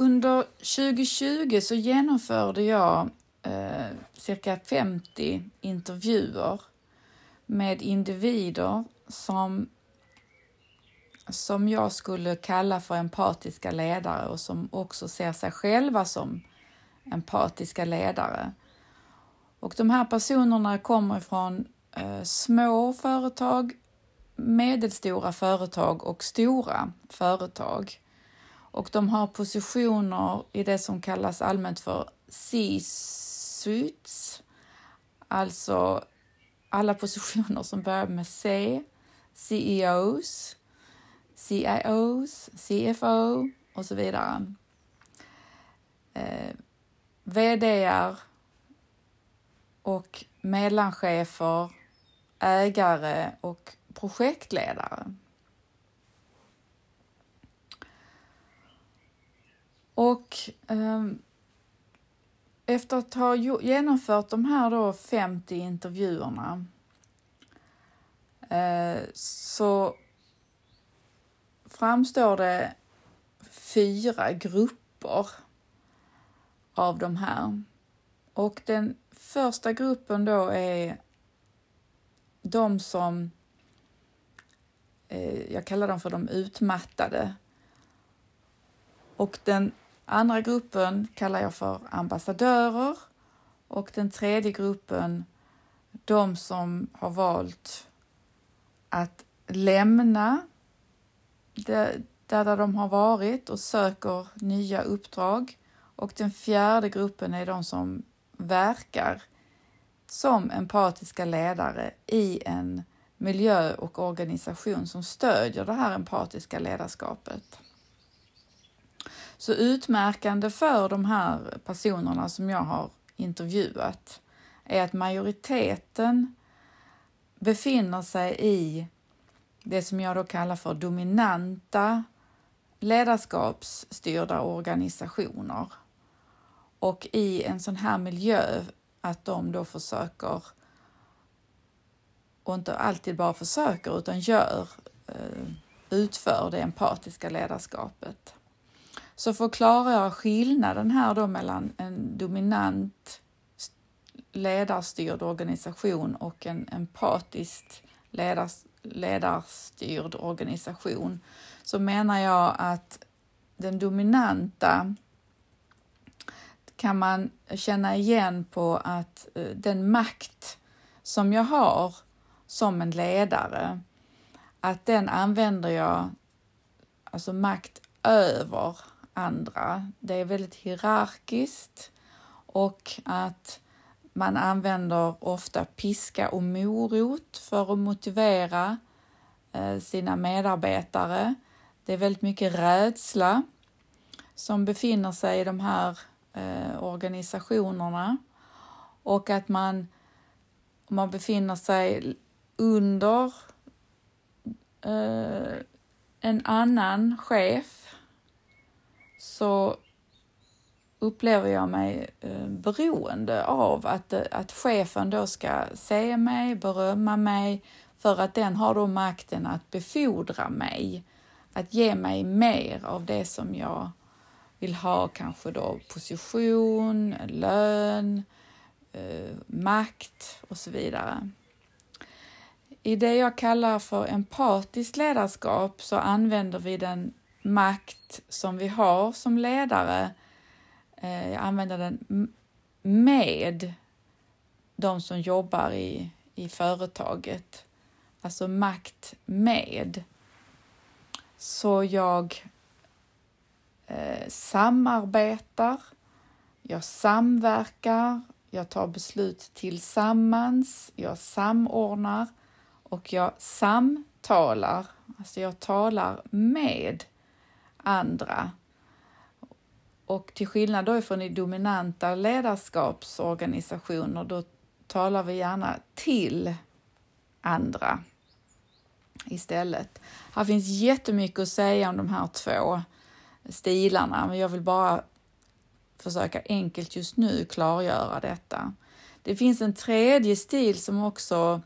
Under 2020 så genomförde jag eh, cirka 50 intervjuer med individer som, som jag skulle kalla för empatiska ledare och som också ser sig själva som empatiska ledare. Och de här personerna kommer från eh, små företag, medelstora företag och stora företag. Och de har positioner i det som kallas allmänt för C-suits, alltså alla positioner som börjar med C, CEOs, CIOs, CFO och så vidare. Eh, VDR och mellanchefer, ägare och projektledare. Och eh, efter att ha genomfört de här då 50 intervjuerna eh, så framstår det fyra grupper av de här. Och den första gruppen då är de som, eh, jag kallar dem för de utmattade. Och den andra gruppen kallar jag för ambassadörer och den tredje gruppen de som har valt att lämna där, där de har varit och söker nya uppdrag. Och den fjärde gruppen är de som verkar som empatiska ledare i en miljö och organisation som stödjer det här empatiska ledarskapet. Så utmärkande för de här personerna som jag har intervjuat är att majoriteten befinner sig i det som jag då kallar för dominanta ledarskapsstyrda organisationer. Och i en sån här miljö att de då försöker, och inte alltid bara försöker utan gör, eh, utför det empatiska ledarskapet. Så för att klargöra skillnaden här då mellan en dominant ledarstyrd organisation och en empatiskt ledars, ledarstyrd organisation så menar jag att den dominanta kan man känna igen på att eh, den makt som jag har som en ledare, att den använder jag, alltså makt över andra. Det är väldigt hierarkiskt och att man använder ofta piska och morot för att motivera eh, sina medarbetare. Det är väldigt mycket rädsla som befinner sig i de här eh, organisationerna och att man, om man befinner sig under eh, en annan chef så upplever jag mig eh, beroende av att, eh, att chefen då ska se mig, berömma mig, för att den har då makten att befordra mig, att ge mig mer av det som jag vill ha, kanske då position, lön, eh, makt och så vidare. I det jag kallar för empatiskt ledarskap så använder vi den makt som vi har som ledare Eh, jag använder den med de som jobbar i, i företaget. Alltså makt med. Så jag eh, samarbetar, jag samverkar, jag tar beslut tillsammans, jag samordnar och jag samtalar. Alltså jag talar med andra och till skillnad då från i dominanta ledarskapsorganisationer, då talar vi gärna till andra istället. Här finns jättemycket att säga om de här två stilarna, men jag vill bara försöka enkelt just nu klargöra detta. Det finns en tredje stil som också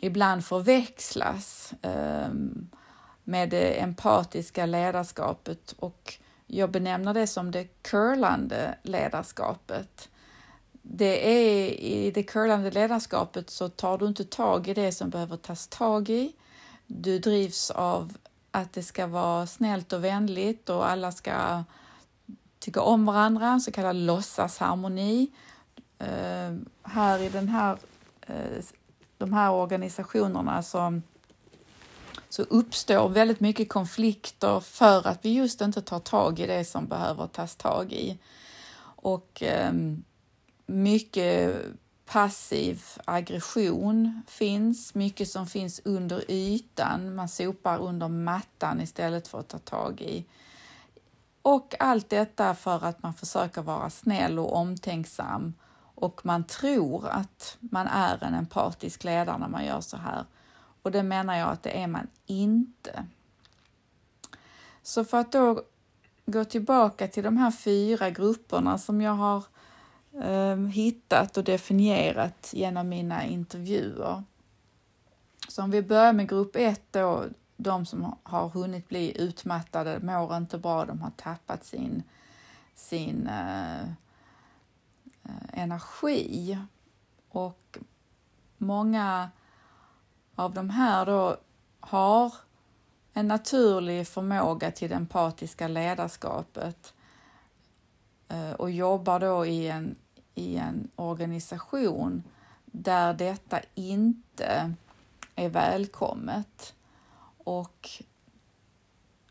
ibland förväxlas eh, med det empatiska ledarskapet och jag benämner det som det curlande ledarskapet. Det är i det curlande ledarskapet så tar du inte tag i det som behöver tas tag i. Du drivs av att det ska vara snällt och vänligt och alla ska tycka om varandra, så kallad låtsasharmoni. Uh, här i den här, uh, de här organisationerna som så uppstår väldigt mycket konflikter för att vi just inte tar tag i det som behöver tas tag i. Och eh, mycket passiv aggression finns, mycket som finns under ytan. Man sopar under mattan istället för att ta tag i. Och allt detta för att man försöker vara snäll och omtänksam och man tror att man är en empatisk ledare när man gör så här. Och det menar jag att det är man inte. Så för att då gå tillbaka till de här fyra grupperna som jag har eh, hittat och definierat genom mina intervjuer. Så om vi börjar med grupp ett då, de som har hunnit bli utmattade mår inte bra, de har tappat sin, sin eh, eh energi. Och många av de här då har en naturlig förmåga till det empatiska ledarskapet eh, och jobbar då i en i en organisation där detta inte är välkommet. Och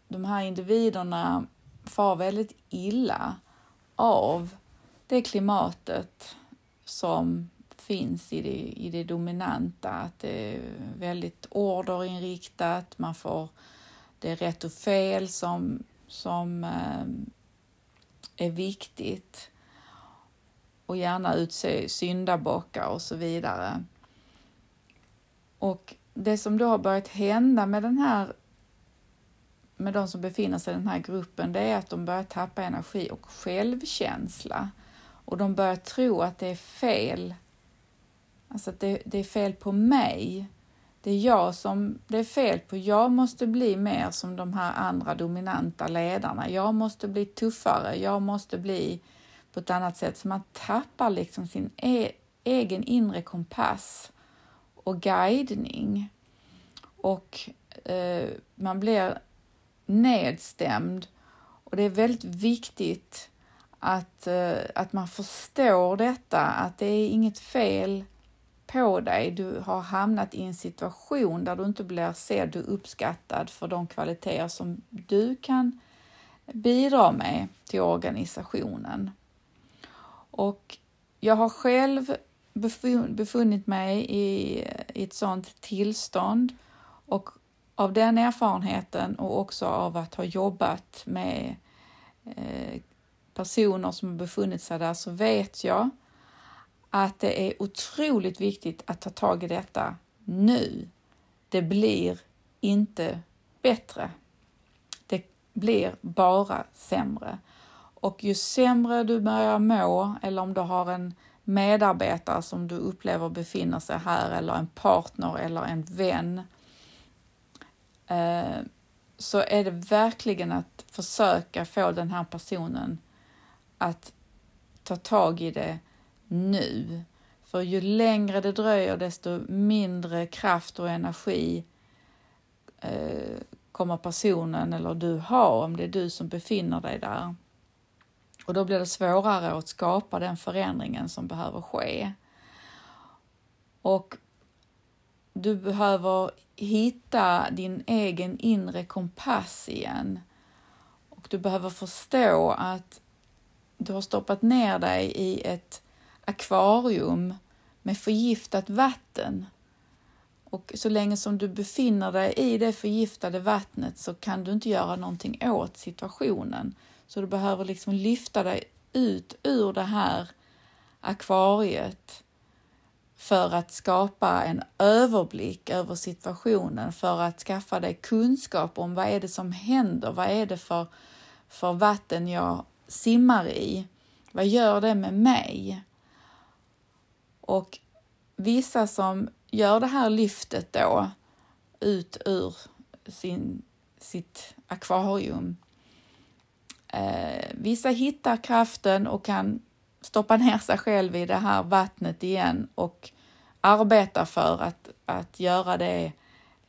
de här individerna far väldigt illa av det klimatet som finns i det, i det dominanta, att det är väldigt orderinriktat, man får det är rätt och fel som, som eh, är viktigt och gärna utse syndabockar och så vidare. Och det som då har börjat hända med den här med de som befinner sig i den här gruppen, det är att de börjar tappa energi och självkänsla. Och de börjar tro att det är fel. Alltså att det, det är fel på mig. Det är jag som det är fel på. Jag måste bli mer som de här andra dominanta ledarna. Jag måste bli tuffare. Jag måste bli på ett annat sätt. Så man tappar liksom sin e egen inre kompass och guidning. Och eh, man blir nedstämd. Och det är väldigt viktigt att, eh, att man förstår detta, att det är inget fel på dig. Du har hamnat i en situation där du inte blir sedd och uppskattad för de kvaliteter som du kan bidra med till organisationen. Och jag har själv befunnit mig i, ett sådant tillstånd och av den erfarenheten och också av att ha jobbat med eh, personer som befunnit sig där så vet jag att det är otroligt viktigt att ta tag i detta nu. Det blir inte bättre. Det blir bara sämre. Och ju sämre du börjar må eller om du har en medarbetare som du upplever befinner sig här eller en partner eller en vän eh, så är det verkligen att försöka få den här personen att ta tag i det nu. För ju längre det dröjer desto mindre kraft och energi eh, kommer personen eller du ha om det är du som befinner dig där. Och då blir det svårare att skapa den förändringen som behöver ske. Och du behöver hitta din egen inre kompass igen. Och du behöver förstå att du har stoppat ner dig i ett akvarium med förgiftat vatten. Och så länge som du befinner dig i det förgiftade vattnet så kan du inte göra någonting åt situationen. Så du behöver liksom lyfta dig ut ur det här akvariet för att skapa en överblick över situationen, för att skaffa dig kunskap om vad är det som händer, vad är det för, för vatten jag simmar i, vad gör det med mig? Och vissa som gör det här lyftet då ut ur sin, sitt akvarium Eh, vissa hittar kraften och kan stoppa ner sig själv i det här vattnet igen och arbeta för att, att göra det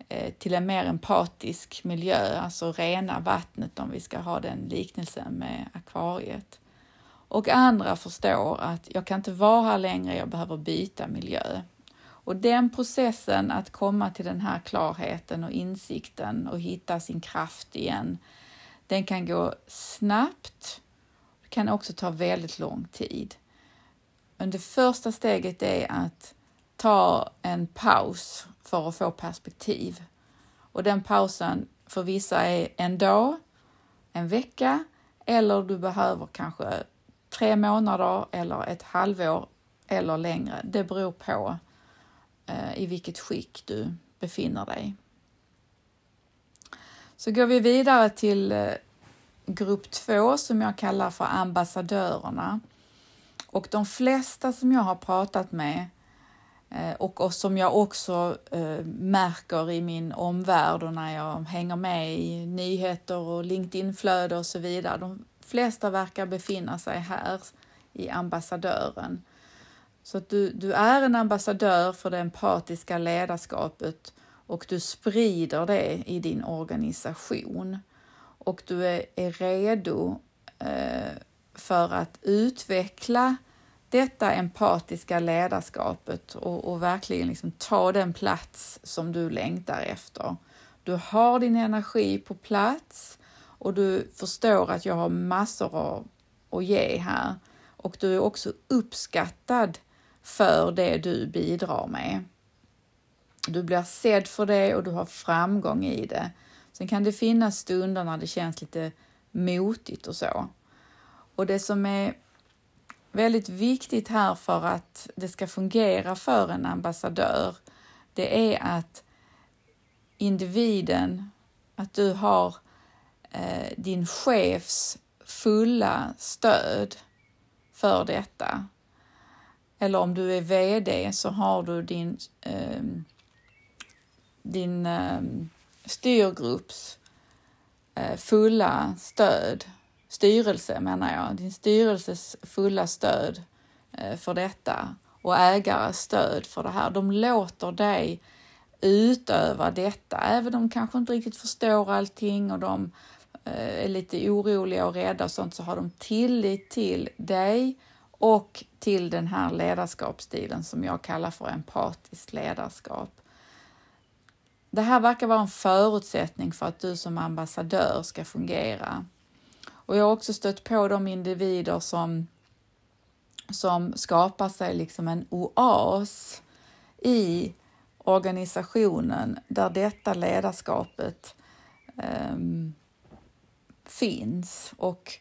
eh, till en mer empatisk miljö, alltså rena vattnet om vi ska ha den liknelsen med akvariet. Och andra förstår att jag kan inte vara här längre, jag behöver byta miljö. Och den processen att komma till den här klarheten och insikten och hitta sin kraft igen, den kan gå snabbt, det kan också ta väldigt lång tid. Men det första steget är att ta en paus för att få perspektiv. Och den pausen för vissa är en dag, en vecka eller du behöver kanske tre månader eller ett halvår eller längre. Det beror på eh, i vilket skick du befinner dig. Så går vi vidare till eh, grupp två som jag kallar för ambassadörerna. Och de flesta som jag har pratat med eh, och, som jag också märker i min omvärld och när jag hänger med i nyheter och LinkedIn-flöde och så vidare. De flesta verkar befinna sig här i ambassadören. Så att du, du är en ambassadör för det empatiska ledarskapet och du sprider det i din organisation. Och du är, är redo eh, för att utveckla detta empatiska ledarskapet och, och verkligen liksom ta den plats som du längtar efter. Du har din energi på plats och du förstår att jag har massor att ge här och du är också uppskattad för det du bidrar med. Du blir sedd för det och du har framgång i det. Sen kan det finnas stunder när det känns lite motigt och så. Och det som är väldigt viktigt här för att det ska fungera för en ambassadör, det är att individen, att du har eh, din chefs fulla stöd för detta. Eller om du är VD så har du din, eh, din eh, styrgrupps eh, fulla stöd, styrelse menar jag, din styrelses fulla stöd eh, för detta och ägares stöd för det här. De låter dig utöva detta, även om de kanske inte riktigt förstår allting och de Eh, Eh, är lite oroliga och rädda och sånt så har de tillit till dig och till den här ledarskapsstilen som jag kallar för empatiskt ledarskap. Det här verkar vara en förutsättning för att du som ambassadör ska fungera. Och jag har också stött på de individer som, som skapar sig liksom en oas i organisationen där detta ledarskapet um, finns och,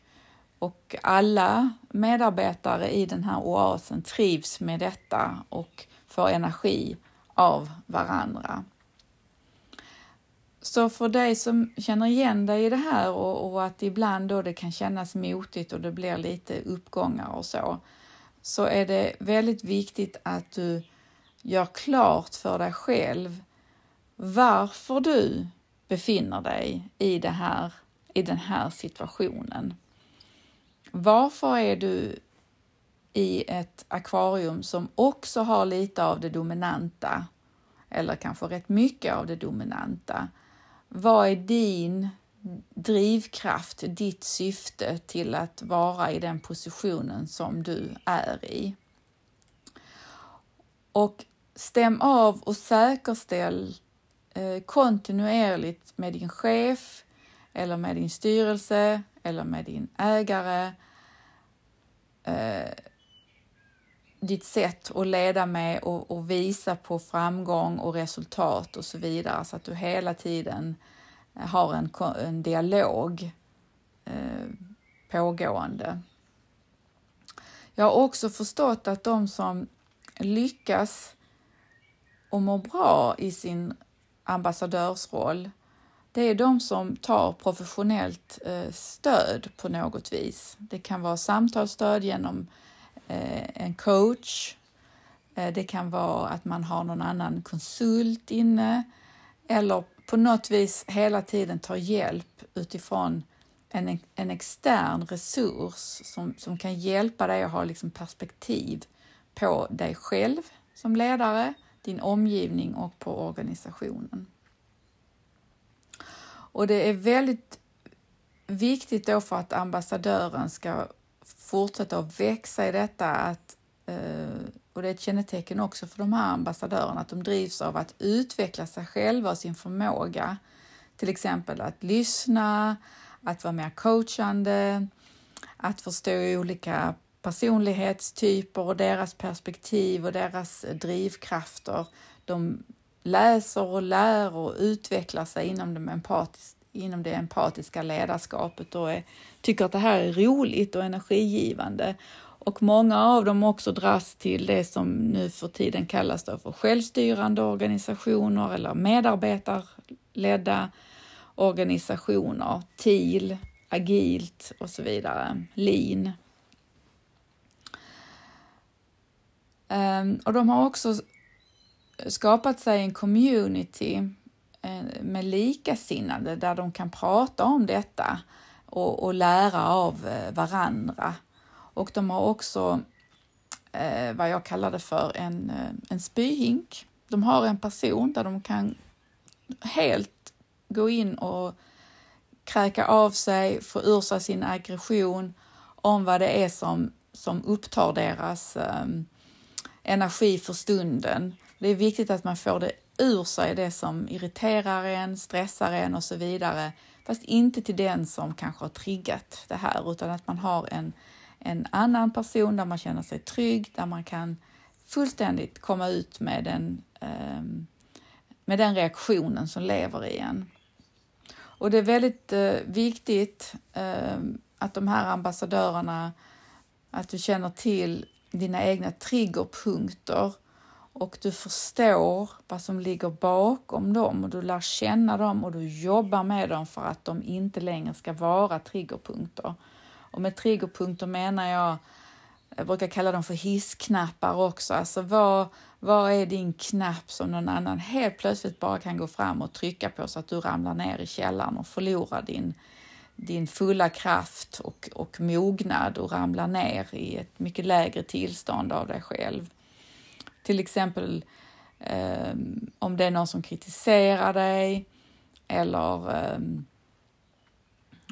och alla medarbetare i den här oasen trivs med detta och får energi av varandra. Så för dig som känner igen dig i det här och, och, att ibland då det kan kännas motigt och det blir lite uppgångar och så, så är det väldigt viktigt att du gör klart för dig själv varför du befinner dig i det här i den här situationen. Varför är du i ett akvarium som också har lite av det dominanta eller kanske rätt mycket av det dominanta? Vad är din drivkraft, ditt syfte till att vara i den positionen som du är i? Och stäm av och säkerställ eh, kontinuerligt med din chef, eller med din styrelse eller med din ägare. Eh, ditt sätt att leda med och, och, visa på framgång och resultat och så vidare så att du hela tiden eh, har en, en dialog eh, pågående. Jag har också förstått att de som lyckas och mår bra i sin ambassadörsroll det är de som tar professionellt eh, stöd på något vis. Det kan vara samtalsstöd genom eh, en coach. Eh, det kan vara att man har någon annan konsult inne eller på något vis hela tiden tar hjälp utifrån en, en extern resurs som, som kan hjälpa dig att ha liksom perspektiv på dig själv som ledare, din omgivning och på organisationen. Och det är väldigt viktigt då för att ambassadören ska fortsätta att växa i detta att, eh, och det är ett kännetecken också för de här ambassadörerna, att de drivs av att utveckla sig själva och sin förmåga. Till exempel att lyssna, att vara mer coachande, att förstå olika personlighetstyper och deras perspektiv och deras drivkrafter. De läser och lär och utvecklar sig inom, de empatis inom det empatiska ledarskapet och är, tycker att det här är roligt och energigivande. Och många av dem också dras till det som nu för tiden kallas för självstyrande organisationer eller medarbetarledda organisationer, TIL, agilt och så vidare, lean. Ehm, och de har också skapat sig en community eh, med likasinnade där de kan prata om detta och, och lära av eh, varandra. Och de har också eh, vad jag kallar det för en, eh, en spyhink. De har en person där de kan helt gå in och kräka av sig, få ur sig sin aggression om vad det är som, som upptar deras eh, energi för stunden. Det är viktigt att man får det ur sig, det som irriterar en, stressar en och så vidare. Fast inte till den som kanske har triggat det här, utan att man har en, en annan person där man känner sig trygg, där man kan fullständigt komma ut med den, ehm, med den reaktionen som lever i en. Och det är väldigt eh, viktigt ehm, att de här ambassadörerna, att du känner till dina egna triggerpunkter och du förstår vad som ligger bakom dem och du lär känna dem och du jobbar med dem för att de inte längre ska vara triggerpunkter. Och med triggerpunkter menar jag, jag brukar kalla dem för hissknappar också, alltså vad, vad är din knapp som någon annan helt plötsligt bara kan gå fram och trycka på så att du ramlar ner i källaren och förlorar din, din fulla kraft och, och mognad och ramlar ner i ett mycket lägre tillstånd av dig själv. Till exempel eh, om det är någon som kritiserar dig eller eh,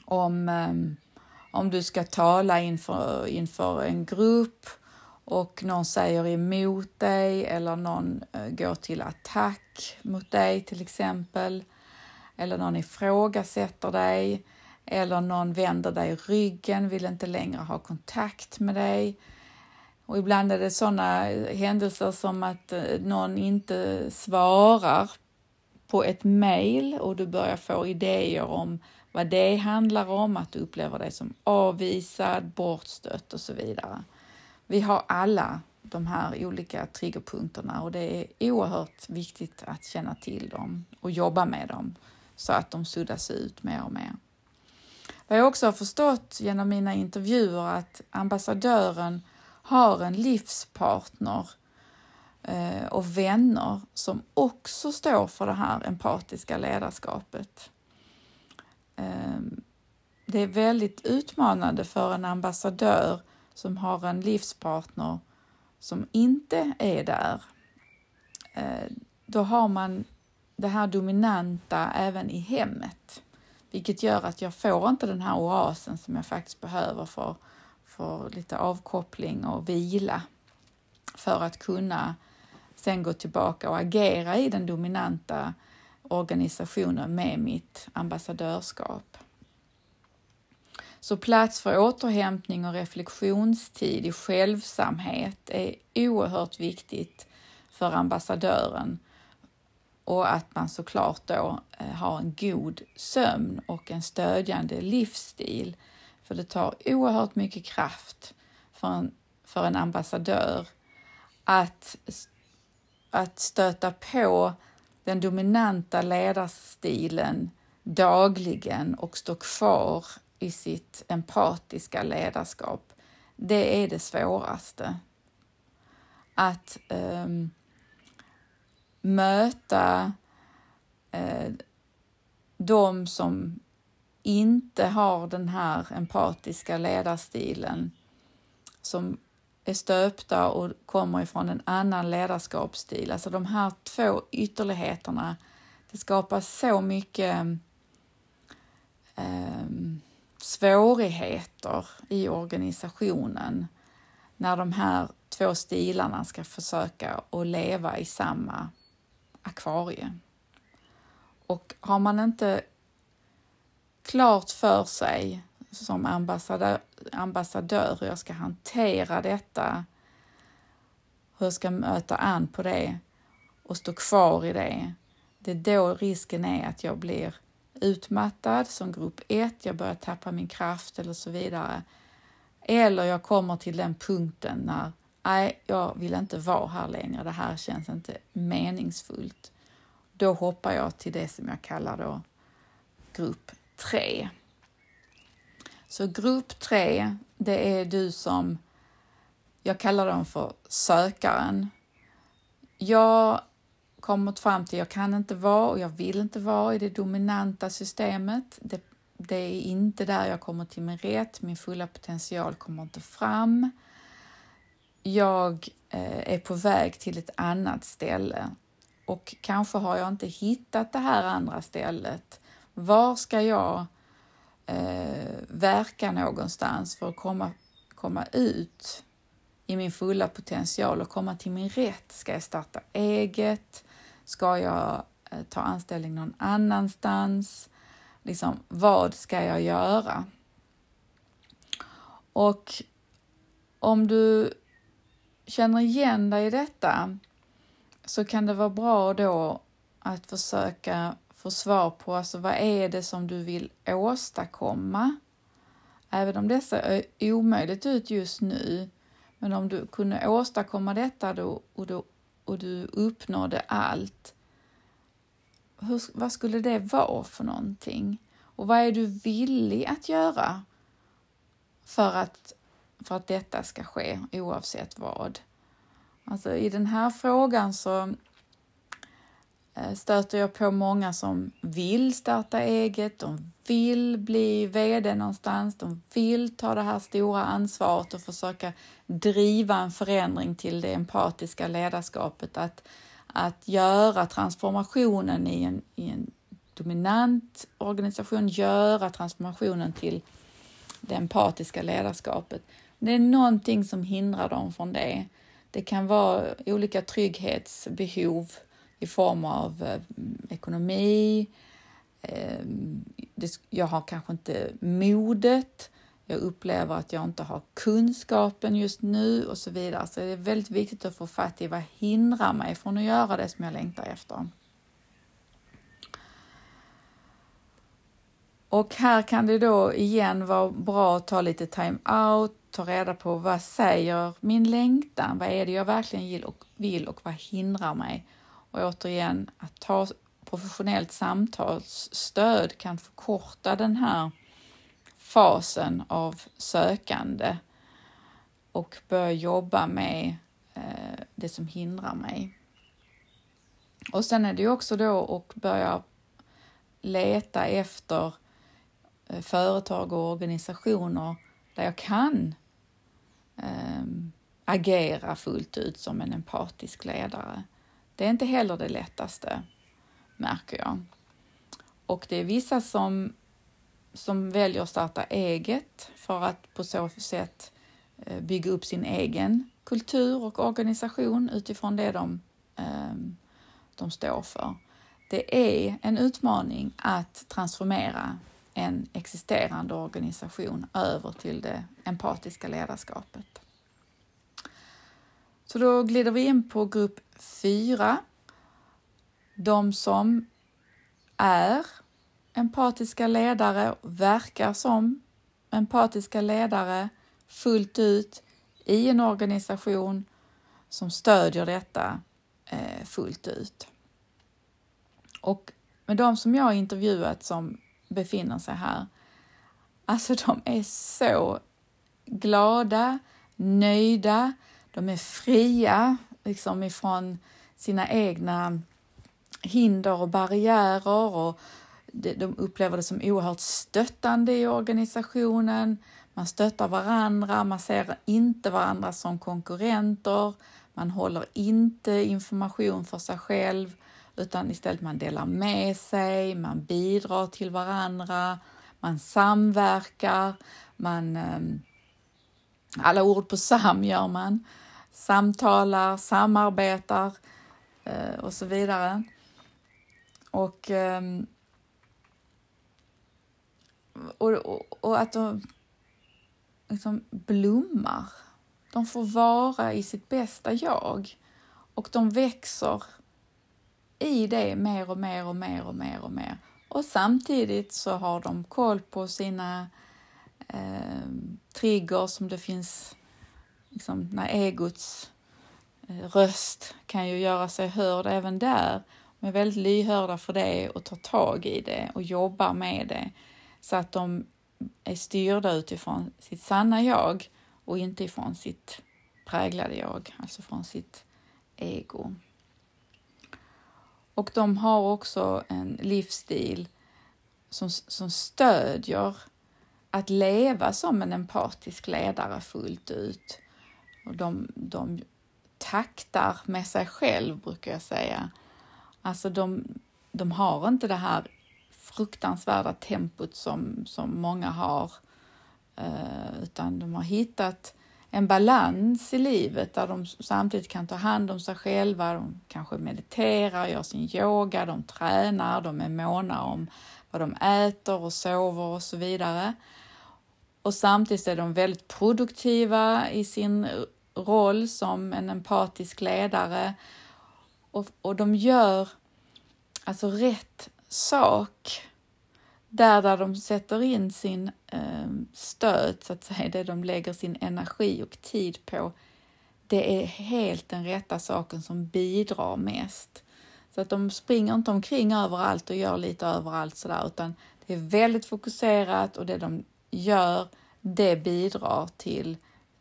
om, eh, om du ska tala inför, inför en grupp och någon säger emot dig eller någon eh, går till attack mot dig till exempel. Eller någon ifrågasätter dig eller någon vänder dig ryggen, vill inte längre ha kontakt med dig. Och ibland är det sådana händelser som att eh, någon inte svarar på ett mejl och du börjar få idéer om vad det handlar om, att du upplever dig som avvisad, bortstött och så vidare. Vi har alla de här olika triggerpunkterna och det är oerhört viktigt att känna till dem och jobba med dem så att de suddas ut mer och mer. Vad jag också har förstått genom mina intervjuer att ambassadören har en livspartner eh, och vänner som också står för det här empatiska ledarskapet. Ehm, det är väldigt utmanande för en ambassadör som har en livspartner som inte är där. Eh, då har man det här dominanta även i hemmet, vilket gör att jag får inte den här oasen som jag faktiskt behöver för, för lite avkoppling och vila för att kunna sen gå tillbaka och agera i den dominanta organisationen med mitt ambassadörskap. Så plats för återhämtning och reflektionstid i självsamhet är oerhört viktigt för ambassadören och att man såklart då eh, har en god sömn och en stödjande livsstil. För det tar oerhört mycket kraft för en, för en ambassadör att, att stöta på den dominanta ledarstilen dagligen och stå kvar i sitt empatiska ledarskap, det är det svåraste. Att eh, möta eh, de som inte har den här empatiska ledarstilen som är stöpta och kommer ifrån en annan ledarskapsstil. Alltså de här två ytterligheterna, det skapar så mycket eh, svårigheter i organisationen när de här två stilarna ska försöka att leva i samma akvarie. Och har man inte klart för sig som ambassadör, ambassadör hur jag ska hantera detta, hur jag ska möta an på det och stå kvar i det. Det är då risken är att jag blir utmattad som grupp 1, jag börjar tappa min kraft eller så vidare. Eller jag kommer till den punkten när nej, jag vill inte vara här längre, det här känns inte meningsfullt. Då hoppar jag till det som jag kallar då grupp 3. Så grupp 3, det är du som, jag kallar dem för sökaren. Jag kommit fram till, jag kan inte vara och jag vill inte vara i det dominanta systemet. Det, det är inte där jag kommer till min rätt, min fulla potential kommer inte fram. Jag eh, är på väg till ett annat ställe och kanske har jag inte hittat det här andra stället. Var ska jag eh, verka någonstans för att komma, komma ut i min fulla potential och komma till min rätt? Ska jag starta eget? Ska jag eh, ta anställning någon annanstans? Liksom, vad ska jag göra? Och om du känner igen dig i detta så kan det vara bra då att försöka få svar på alltså, vad är det som du vill åstadkomma? Även om det ser omöjligt ut just nu, men om du kunde åstadkomma detta då, och, då, och du uppnådde allt, hur, vad skulle det vara för någonting? Och vad är du villig att göra för att, för att detta ska ske oavsett vad? Alltså i den här frågan så Eh, stöter jag på många som vill starta eget, de vill bli VD någonstans, de vill ta det här stora ansvaret och försöka driva en förändring till det empatiska ledarskapet, att, att göra transformationen i en, i en dominant organisation, göra transformationen till det empatiska ledarskapet. Det är någonting som hindrar dem från det. Det kan vara olika trygghetsbehov i form av eh, ekonomi. Eh, jag har kanske inte modet. Jag upplever att jag inte har kunskapen just nu och så vidare. Så det är väldigt viktigt att få fatt i vad hindrar mig från att göra det som jag längtar efter. Och här kan det då igen vara bra att ta lite time out, ta reda på vad säger min längtan? Vad är det jag verkligen vill och vad hindrar mig? Och återigen, att ta professionellt samtalsstöd kan förkorta den här fasen av sökande och börja jobba med eh, det som hindrar mig. Och sen är det ju också då att börja leta efter eh, företag och organisationer där jag kan ehm, agera fullt ut som en empatisk ledare. Det är inte heller det lättaste, märker jag. Och det är vissa som, som väljer att starta eget för att på så sätt eh, bygga upp sin egen kultur och organisation utifrån det de, ehm, de står för. Det är en utmaning att transformera en existerande organisation över till det empatiska ledarskapet. Så då glider vi in på grupp 4. De som är empatiska ledare, verkar som empatiska ledare fullt ut i en organisation som stödjer detta eh, fullt ut. Och med de som jag har intervjuat som befinner sig här. Alltså de är så glada, nöjda, de är fria liksom ifrån sina egna hinder och barriärer och de upplever det som oerhört stöttande i organisationen. Man stöttar varandra, man ser inte varandra som konkurrenter, man håller inte information för sig själv utan istället man delar med sig, man bidrar till varandra, man samverkar, man... Ehm, alla ord på sam gör man. Samtalar, samarbetar eh, och så vidare. Och, ehm, och, och, och att de liksom blommar. De får vara i sitt bästa jag och de växer i det mer och mer och mer och mer och mer. Och samtidigt så har de koll på sina eh, triggers som det finns, liksom, när egots eh, röst kan ju göra sig hörd även där. De är väldigt lyhörda för det och tar tag i det och jobbar med det så att de är styrda utifrån sitt sanna jag och inte ifrån sitt präglade jag, alltså från sitt ego. Och de har också en livsstil som, som stödjer att leva som en empatisk ledare fullt ut. Och de, de taktar med sig själv, brukar jag säga. Alltså de, de har inte det här fruktansvärda tempot som, som många har, eh, utan de har hittat en balans i livet där de samtidigt kan ta hand om sig själva. De kanske mediterar, gör sin yoga, de tränar, de är måna om vad de äter och sover och så vidare. Och samtidigt är de väldigt produktiva i sin roll som en empatisk ledare och, och de gör alltså rätt sak där, där de sätter in sin eh, stöd, så att säga, det de lägger sin energi och tid på, det är helt den rätta saken som bidrar mest. Så att de springer inte omkring överallt och gör lite överallt sådär, utan det är väldigt fokuserat och det de gör, det bidrar till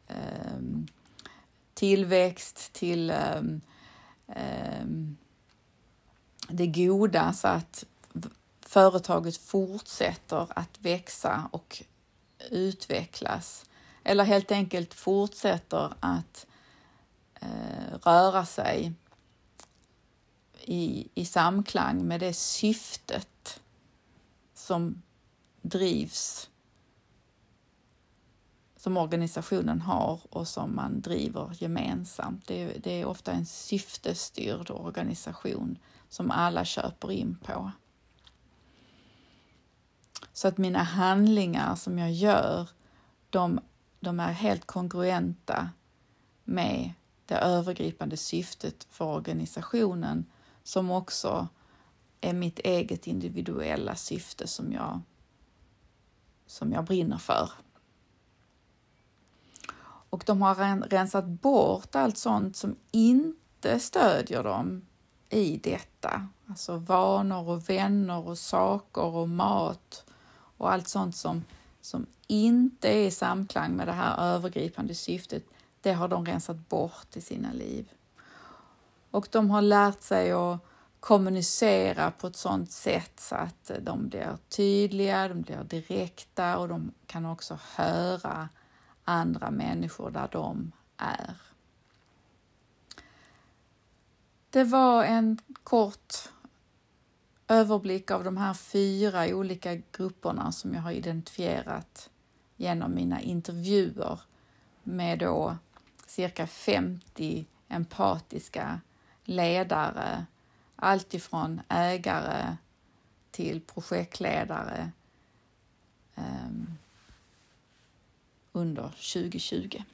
eh, tillväxt, till eh, eh, det goda så att företaget fortsätter att växa och utvecklas. Eller helt enkelt fortsätter att eh, röra sig i, i samklang med det syftet som drivs som organisationen har och som man driver gemensamt. Det är, det är ofta en syftestyrd organisation som alla köper in på. Så att mina handlingar som jag gör, de, de är helt kongruenta med det övergripande syftet för organisationen som också är mitt eget individuella syfte som jag, som jag brinner för. Och de har rensat bort allt sånt som inte stödjer dem i detta. Alltså vanor och vänner och saker och mat och allt sånt som, som inte är i samklang med det här övergripande syftet, det har de rensat bort i sina liv. Och de har lärt sig att kommunicera på ett sådant sätt så att de blir tydliga, de blir direkta och de kan också höra andra människor där de är. Det var en kort överblick av de här fyra olika grupperna som jag har identifierat genom mina intervjuer med då cirka 50 empatiska ledare, alltifrån ägare till projektledare um, under 2020.